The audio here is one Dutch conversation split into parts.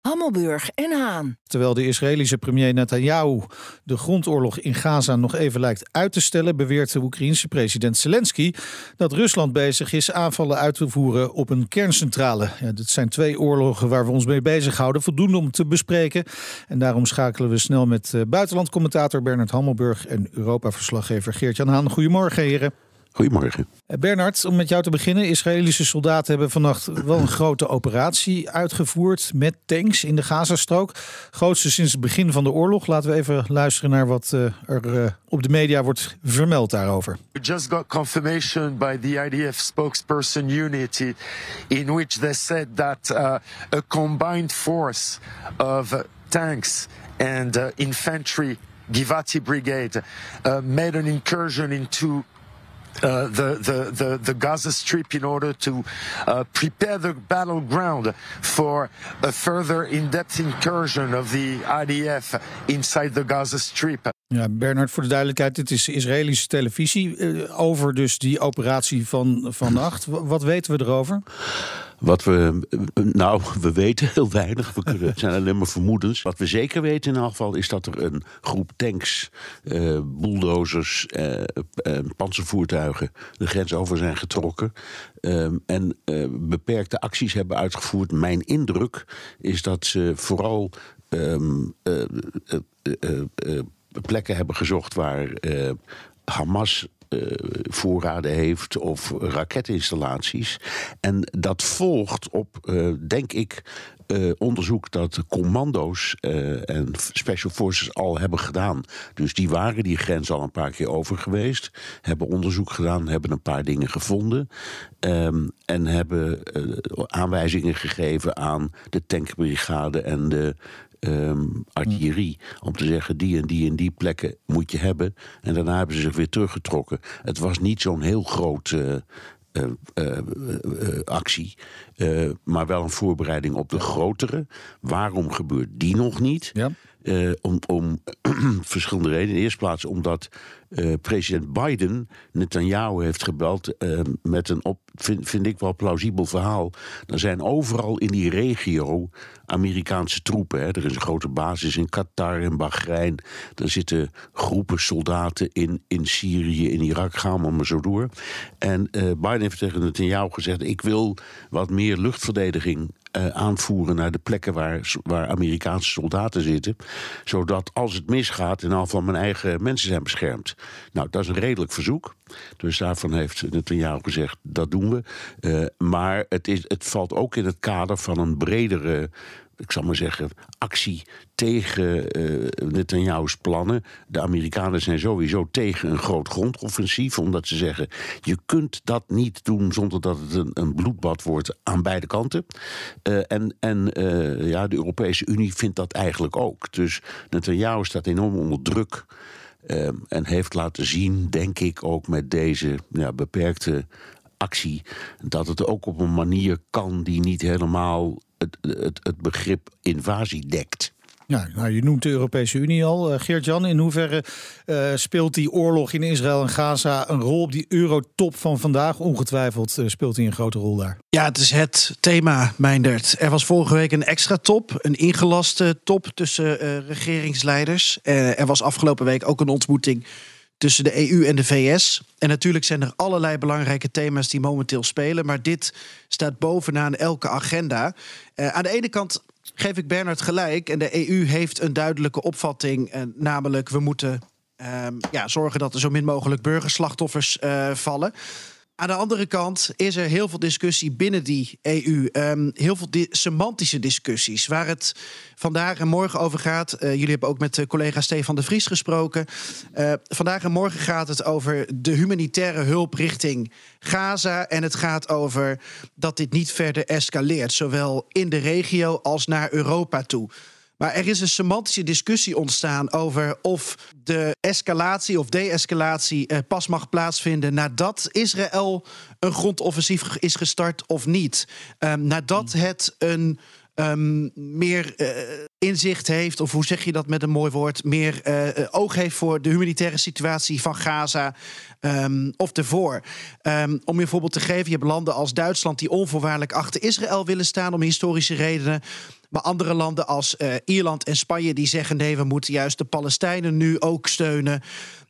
Hammelburg en Haan. Terwijl de Israëlische premier Netanyahu de grondoorlog in Gaza nog even lijkt uit te stellen, beweert de Oekraïense president Zelensky dat Rusland bezig is aanvallen uit te voeren op een kerncentrale. Ja, dit zijn twee oorlogen waar we ons mee bezighouden, voldoende om te bespreken. En daarom schakelen we snel met uh, buitenlandcommentator Bernard Hammelburg en Europa-verslaggever Geert-Jan Haan. Goedemorgen, heren. Goedemorgen. Eh, Bernard, om met jou te beginnen. Israëlische soldaten hebben vannacht wel een grote operatie uitgevoerd met tanks in de Gazastrook. Grootste sinds het begin van de oorlog. Laten we even luisteren naar wat uh, er uh, op de media wordt vermeld daarover. We just got confirmation by the IDF spokesperson Unity in which they said that uh, a combined force of tanks and infantry Givati brigade made an incursion into uh, the, the, the, the, Gaza Strip in order to uh, prepare the battleground for a further in-depth incursion of the IDF inside the Gaza Strip. Ja, Bernard, voor de duidelijkheid, dit is Israëlische televisie uh, over dus die operatie van vannacht. Wat weten we erover? Wat we, nou, we weten heel weinig. We kunnen, het zijn alleen maar vermoedens. Wat we zeker weten in elk geval is dat er een groep tanks, uh, bulldozers, uh, uh, panzervoertuigen de grens over zijn getrokken. Um, en beperkte acties hebben uitgevoerd. Mijn indruk is dat ze vooral um, plekken hebben gezocht waar Hamas voorraden heeft of raketinstallaties. En dat volgt op, uh, denk ik, uh, onderzoek dat commando's uh, en special forces al hebben gedaan. Dus die waren die grens al een paar keer over geweest. Hebben onderzoek gedaan, hebben een paar dingen gevonden. Um, en hebben uh, aanwijzingen gegeven aan de tankbrigade en de um, artillerie. Om te zeggen, die en die en die plekken moet je hebben. En daarna hebben ze zich weer teruggetrokken. Het was niet zo'n heel groot. Actie, maar wel een voorbereiding op de grotere. Waarom gebeurt die nog niet? Ja. Om, om verschillende redenen. In de eerste plaats omdat uh, president Biden Netanyahu heeft gebeld uh, met een, op, vind, ik wel plausibel verhaal. Er zijn overal in die regio Amerikaanse troepen. Hè. Er is een grote basis in Qatar en Bahrein. Er zitten groepen soldaten in, in Syrië, in Irak, gaan we maar zo door. En Biden heeft tegen Netanyahu gezegd: Ik wil wat meer luchtverdediging uh, aanvoeren naar de plekken waar, waar Amerikaanse soldaten zitten. Zodat als het misgaat, in van mijn eigen mensen zijn beschermd. Nou, dat is een redelijk verzoek. Dus daarvan heeft Netanyahu gezegd, dat doen we. Uh, maar het, is, het valt ook in het kader van een bredere ik zal maar zeggen, actie tegen uh, Netanyahu's plannen. De Amerikanen zijn sowieso tegen een groot grondoffensief, omdat ze zeggen: je kunt dat niet doen zonder dat het een, een bloedbad wordt aan beide kanten. Uh, en en uh, ja, de Europese Unie vindt dat eigenlijk ook. Dus Netanyahu staat enorm onder druk. En heeft laten zien, denk ik, ook met deze ja, beperkte actie, dat het ook op een manier kan die niet helemaal het, het, het begrip invasie dekt. Ja, nou, je noemt de Europese Unie al. Uh, Geert-Jan, in hoeverre uh, speelt die oorlog in Israël en Gaza een rol op die eurotop van vandaag? Ongetwijfeld uh, speelt hij een grote rol daar. Ja, het is het thema, Meindert. Er was vorige week een extra top, een ingelaste top tussen regeringsleiders. er was afgelopen week ook een ontmoeting tussen de EU en de VS. En natuurlijk zijn er allerlei belangrijke thema's die momenteel spelen. Maar dit staat bovenaan elke agenda. Uh, aan de ene kant geef ik Bernard gelijk. En de EU heeft een duidelijke opvatting. Uh, namelijk, we moeten uh, ja, zorgen dat er zo min mogelijk burgerslachtoffers uh, vallen. Aan de andere kant is er heel veel discussie binnen die EU. Um, heel veel semantische discussies. Waar het vandaag en morgen over gaat. Uh, jullie hebben ook met collega Stefan de Vries gesproken. Uh, vandaag en morgen gaat het over de humanitaire hulp richting Gaza. En het gaat over dat dit niet verder escaleert. Zowel in de regio als naar Europa toe. Maar er is een semantische discussie ontstaan over of de escalatie of de-escalatie eh, pas mag plaatsvinden nadat Israël een grondoffensief is gestart of niet. Um, nadat het een um, meer uh, inzicht heeft, of hoe zeg je dat met een mooi woord, meer uh, oog heeft voor de humanitaire situatie van Gaza um, of ervoor. Um, om je voorbeeld te geven, je hebt landen als Duitsland die onvoorwaardelijk achter Israël willen staan om historische redenen. Maar andere landen als Ierland en Spanje die zeggen nee, we moeten juist de Palestijnen nu ook steunen.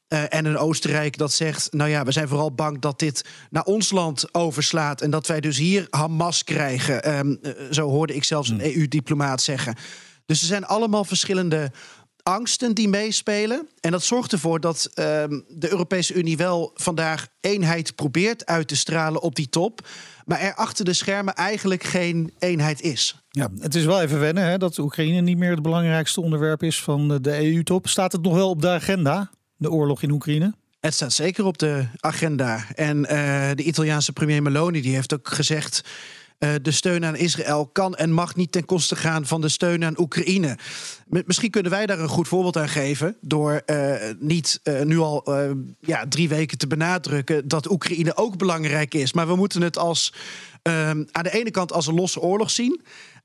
Uh, en een Oostenrijk dat zegt: Nou ja, we zijn vooral bang dat dit naar ons land overslaat. En dat wij dus hier Hamas krijgen. Um, uh, zo hoorde ik zelfs een hmm. EU-diplomaat zeggen. Dus er zijn allemaal verschillende angsten die meespelen. En dat zorgt ervoor dat um, de Europese Unie wel vandaag eenheid probeert uit te stralen op die top. Maar er achter de schermen eigenlijk geen eenheid is. Ja, het is wel even wennen hè, dat Oekraïne niet meer het belangrijkste onderwerp is van de EU-top. Staat het nog wel op de agenda? De oorlog in Oekraïne? Het staat zeker op de agenda. En uh, de Italiaanse premier Meloni die heeft ook gezegd. Uh, de steun aan Israël kan en mag niet ten koste gaan van de steun aan Oekraïne. Misschien kunnen wij daar een goed voorbeeld aan geven. Door uh, niet nu al ja, drie weken te benadrukken dat Oekraïne ook belangrijk is. Maar we moeten het als, aan de ene kant als een losse oorlog zien.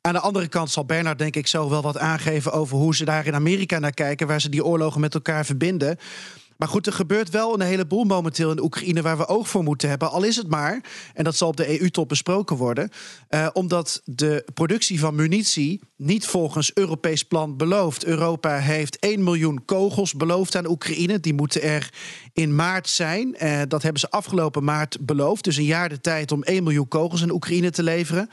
Aan de andere kant zal Bernard denk ik zo wel wat aangeven over hoe ze daar in Amerika naar kijken, waar ze die oorlogen met elkaar verbinden. Maar goed, er gebeurt wel een heleboel momenteel in Oekraïne waar we oog voor moeten hebben. Al is het maar, en dat zal op de EU-top besproken worden, uh, omdat de productie van munitie niet volgens Europees plan belooft. Europa heeft 1 miljoen kogels beloofd aan Oekraïne. Die moeten er in maart zijn. Uh, dat hebben ze afgelopen maart beloofd. Dus een jaar de tijd om 1 miljoen kogels aan Oekraïne te leveren.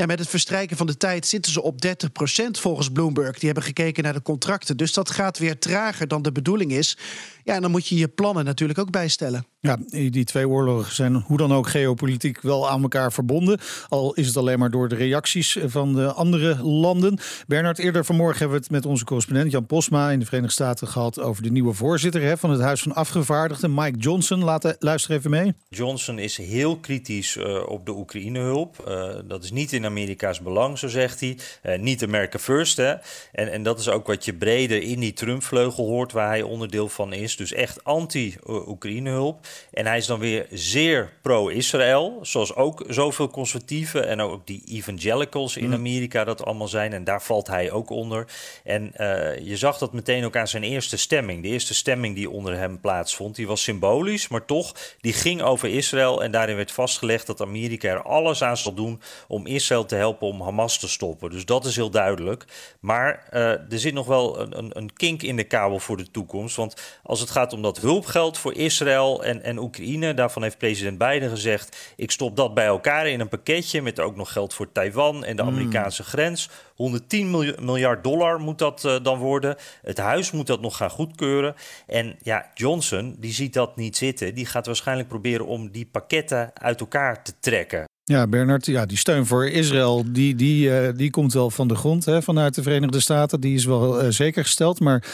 Ja, met het verstrijken van de tijd zitten ze op 30% volgens Bloomberg. Die hebben gekeken naar de contracten. Dus dat gaat weer trager dan de bedoeling is. Ja, en dan moet je je plannen natuurlijk ook bijstellen. Ja, die twee oorlogen zijn hoe dan ook geopolitiek wel aan elkaar verbonden. Al is het alleen maar door de reacties van de andere landen. Bernard, eerder vanmorgen hebben we het met onze correspondent Jan Posma in de Verenigde Staten gehad over de nieuwe voorzitter hè, van het Huis van Afgevaardigden, Mike Johnson. Laat luister even mee. Johnson is heel kritisch uh, op de Oekraïne-hulp. Uh, dat is niet in Amerika's belang, zo zegt hij. Uh, niet America First. Hè. En, en dat is ook wat je breder in die Trump-vleugel hoort, waar hij onderdeel van is. Dus echt anti-Oekraïne-hulp. En hij is dan weer zeer pro-Israël, zoals ook zoveel conservatieven en ook die evangelicals in mm. Amerika dat allemaal zijn. En daar valt hij ook onder. En uh, je zag dat meteen ook aan zijn eerste stemming. De eerste stemming die onder hem plaatsvond, die was symbolisch, maar toch, die ging over Israël. En daarin werd vastgelegd dat Amerika er alles aan zal doen om Israël te helpen om Hamas te stoppen. Dus dat is heel duidelijk. Maar uh, er zit nog wel een, een, een kink in de kabel voor de toekomst. Want als het gaat om dat hulpgeld voor Israël en, en Oekraïne. Daarvan heeft president Biden gezegd: ik stop dat bij elkaar in een pakketje met ook nog geld voor Taiwan en de hmm. Amerikaanse grens. 110 miljard dollar moet dat uh, dan worden. Het huis moet dat nog gaan goedkeuren. En ja, Johnson die ziet dat niet zitten. Die gaat waarschijnlijk proberen om die pakketten uit elkaar te trekken. Ja, Bernard, ja, die steun voor Israël, die, die, uh, die komt wel van de grond hè, vanuit de Verenigde Staten. Die is wel uh, zeker gesteld. Maar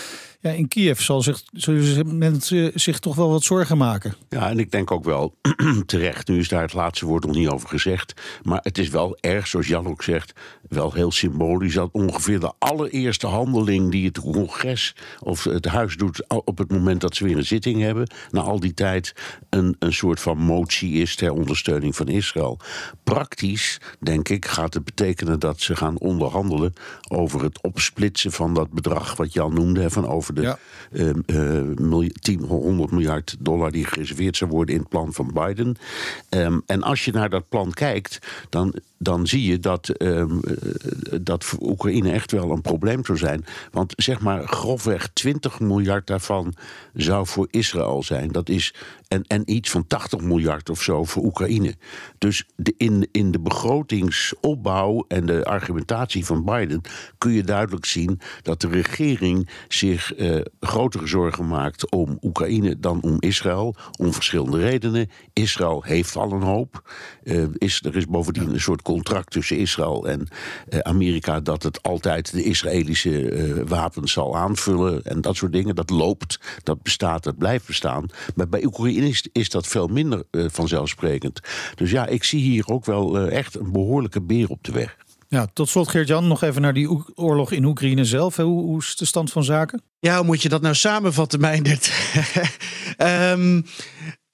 in Kiev zal zich, zullen mensen zich toch wel wat zorgen maken. Ja, en ik denk ook wel terecht. Nu is daar het laatste woord nog niet over gezegd. Maar het is wel erg, zoals Jan ook zegt, wel heel symbolisch dat ongeveer de allereerste handeling die het congres of het huis doet op het moment dat ze weer een zitting hebben, na al die tijd, een, een soort van motie is ter ondersteuning van Israël. Praktisch, denk ik, gaat het betekenen dat ze gaan onderhandelen over het opsplitsen van dat bedrag wat Jan noemde, van over de ja. uh, 10, 100 miljard dollar die gereserveerd zou worden in het plan van Biden. Um, en als je naar dat plan kijkt, dan dan zie je dat, um, dat voor Oekraïne echt wel een probleem zou zijn. Want zeg maar grofweg 20 miljard daarvan zou voor Israël zijn. Dat is en, en iets van 80 miljard of zo voor Oekraïne. Dus de, in, in de begrotingsopbouw en de argumentatie van Biden kun je duidelijk zien dat de regering zich uh, grotere zorgen maakt om Oekraïne dan om Israël. Om verschillende redenen. Israël heeft al een hoop. Uh, is, er is bovendien een soort contract tussen Israël en uh, Amerika dat het altijd de Israëlische wapens zal aanvullen en dat soort dingen. Dat loopt, dat bestaat, dat blijft bestaan. Maar bij Oekraïne is, is dat veel minder uh, vanzelfsprekend. Dus ja, ik zie hier ook wel uh, echt een behoorlijke beer op de weg. Ja, tot slot Geert-Jan, nog even naar die oorlog in Oekraïne zelf. Hoe, hoe, is de stand van zaken? Ja, hoe moet je dat nou samenvatten, Meindert? um,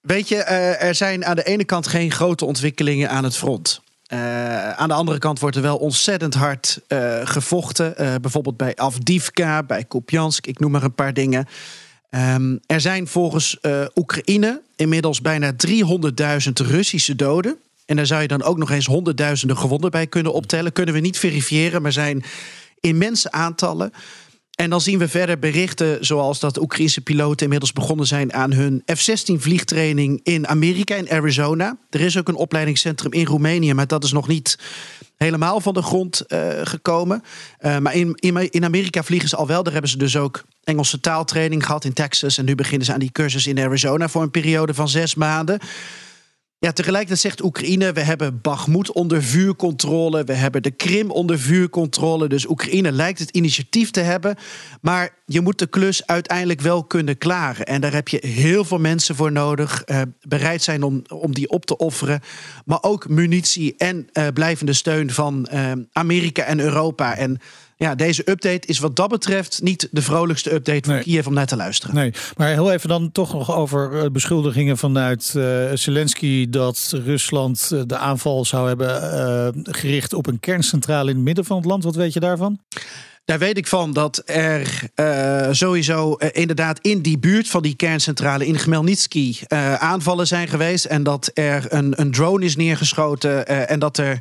weet je, uh, er zijn aan de ene kant geen grote ontwikkelingen aan het front. Uh, aan de andere kant wordt er wel ontzettend hard uh, gevochten. bijvoorbeeld bij Avdivka, bij Kupiansk, ik noem maar een paar dingen. Um, er zijn volgens Oekraïne inmiddels bijna 300.000 Russische doden. En daar zou je dan ook nog eens honderdduizenden gewonden bij kunnen optellen. Kunnen we niet verifiëren, maar zijn immense aantallen. En dan zien we verder berichten zoals dat Oekraïnse piloten inmiddels begonnen zijn aan hun F-16 vliegtraining in Amerika, in Arizona. Er is ook een opleidingscentrum in Roemenië, maar dat is nog niet helemaal van de grond uh, gekomen. Uh, maar in, in, in, Amerika vliegen ze al wel. Daar hebben ze dus ook Engelse taaltraining gehad in Texas. En nu beginnen ze aan die cursus in Arizona voor een periode van zes maanden. Ja, tegelijkertijd zegt Oekraïne, we hebben Bakhmut onder vuurcontrole, we hebben de Krim onder vuurcontrole. Dus Oekraïne lijkt het initiatief te hebben, maar je moet de klus uiteindelijk wel kunnen klaren. En daar heb je heel veel mensen voor nodig, uh, bereid zijn om, om die op te offeren. Maar ook munitie en uh, blijvende steun van uh, Amerika en Europa. En ja, deze update is wat dat betreft niet de vrolijkste update voor nee. Kiev om naar te luisteren. Nee, maar heel even dan toch nog over beschuldigingen vanuit uh, Zelensky dat Rusland de aanval zou hebben uh, gericht op een kerncentrale in het midden van het land. Wat weet je daarvan? Daar weet ik van dat er uh, sowieso uh, inderdaad in die buurt van die kerncentrale in Khmelnytsky uh, aanvallen zijn geweest. En dat er een, een drone is neergeschoten en dat er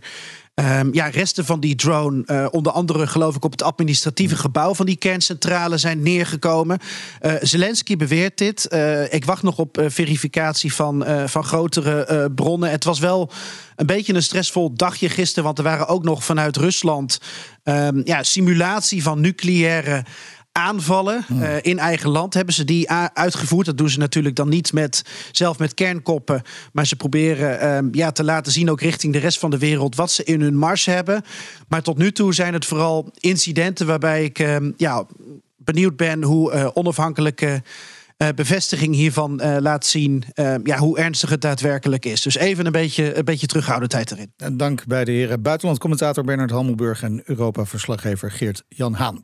Um, ja, resten van die drone, uh, onder andere geloof ik op het administratieve gebouw van die kerncentrale zijn neergekomen. Uh, Zelensky beweert dit. Uh, ik wacht nog op verificatie van, van grotere bronnen. Het was wel een beetje een stressvol dagje gisteren, want er waren ook nog vanuit Rusland um, ja, simulatie van nucleaire aanvallen uh, in eigen land. Hebben ze die uitgevoerd? Dat doen ze natuurlijk dan niet met, zelf met kernkoppen. Maar ze proberen uh, ja, te laten zien, ook richting de rest van de wereld, wat ze in hun mars hebben. Maar tot nu toe zijn het vooral incidenten waarbij ik uh, ja, benieuwd ben hoe uh, onafhankelijke. bevestiging hiervan laat zien ja, hoe ernstig het daadwerkelijk is. Dus even een beetje, een beetje terughoudendheid erin. En dank bij de heren buitenlandcommentator Bernard Hammelburg en Europa-verslaggever Geert Jan Haan.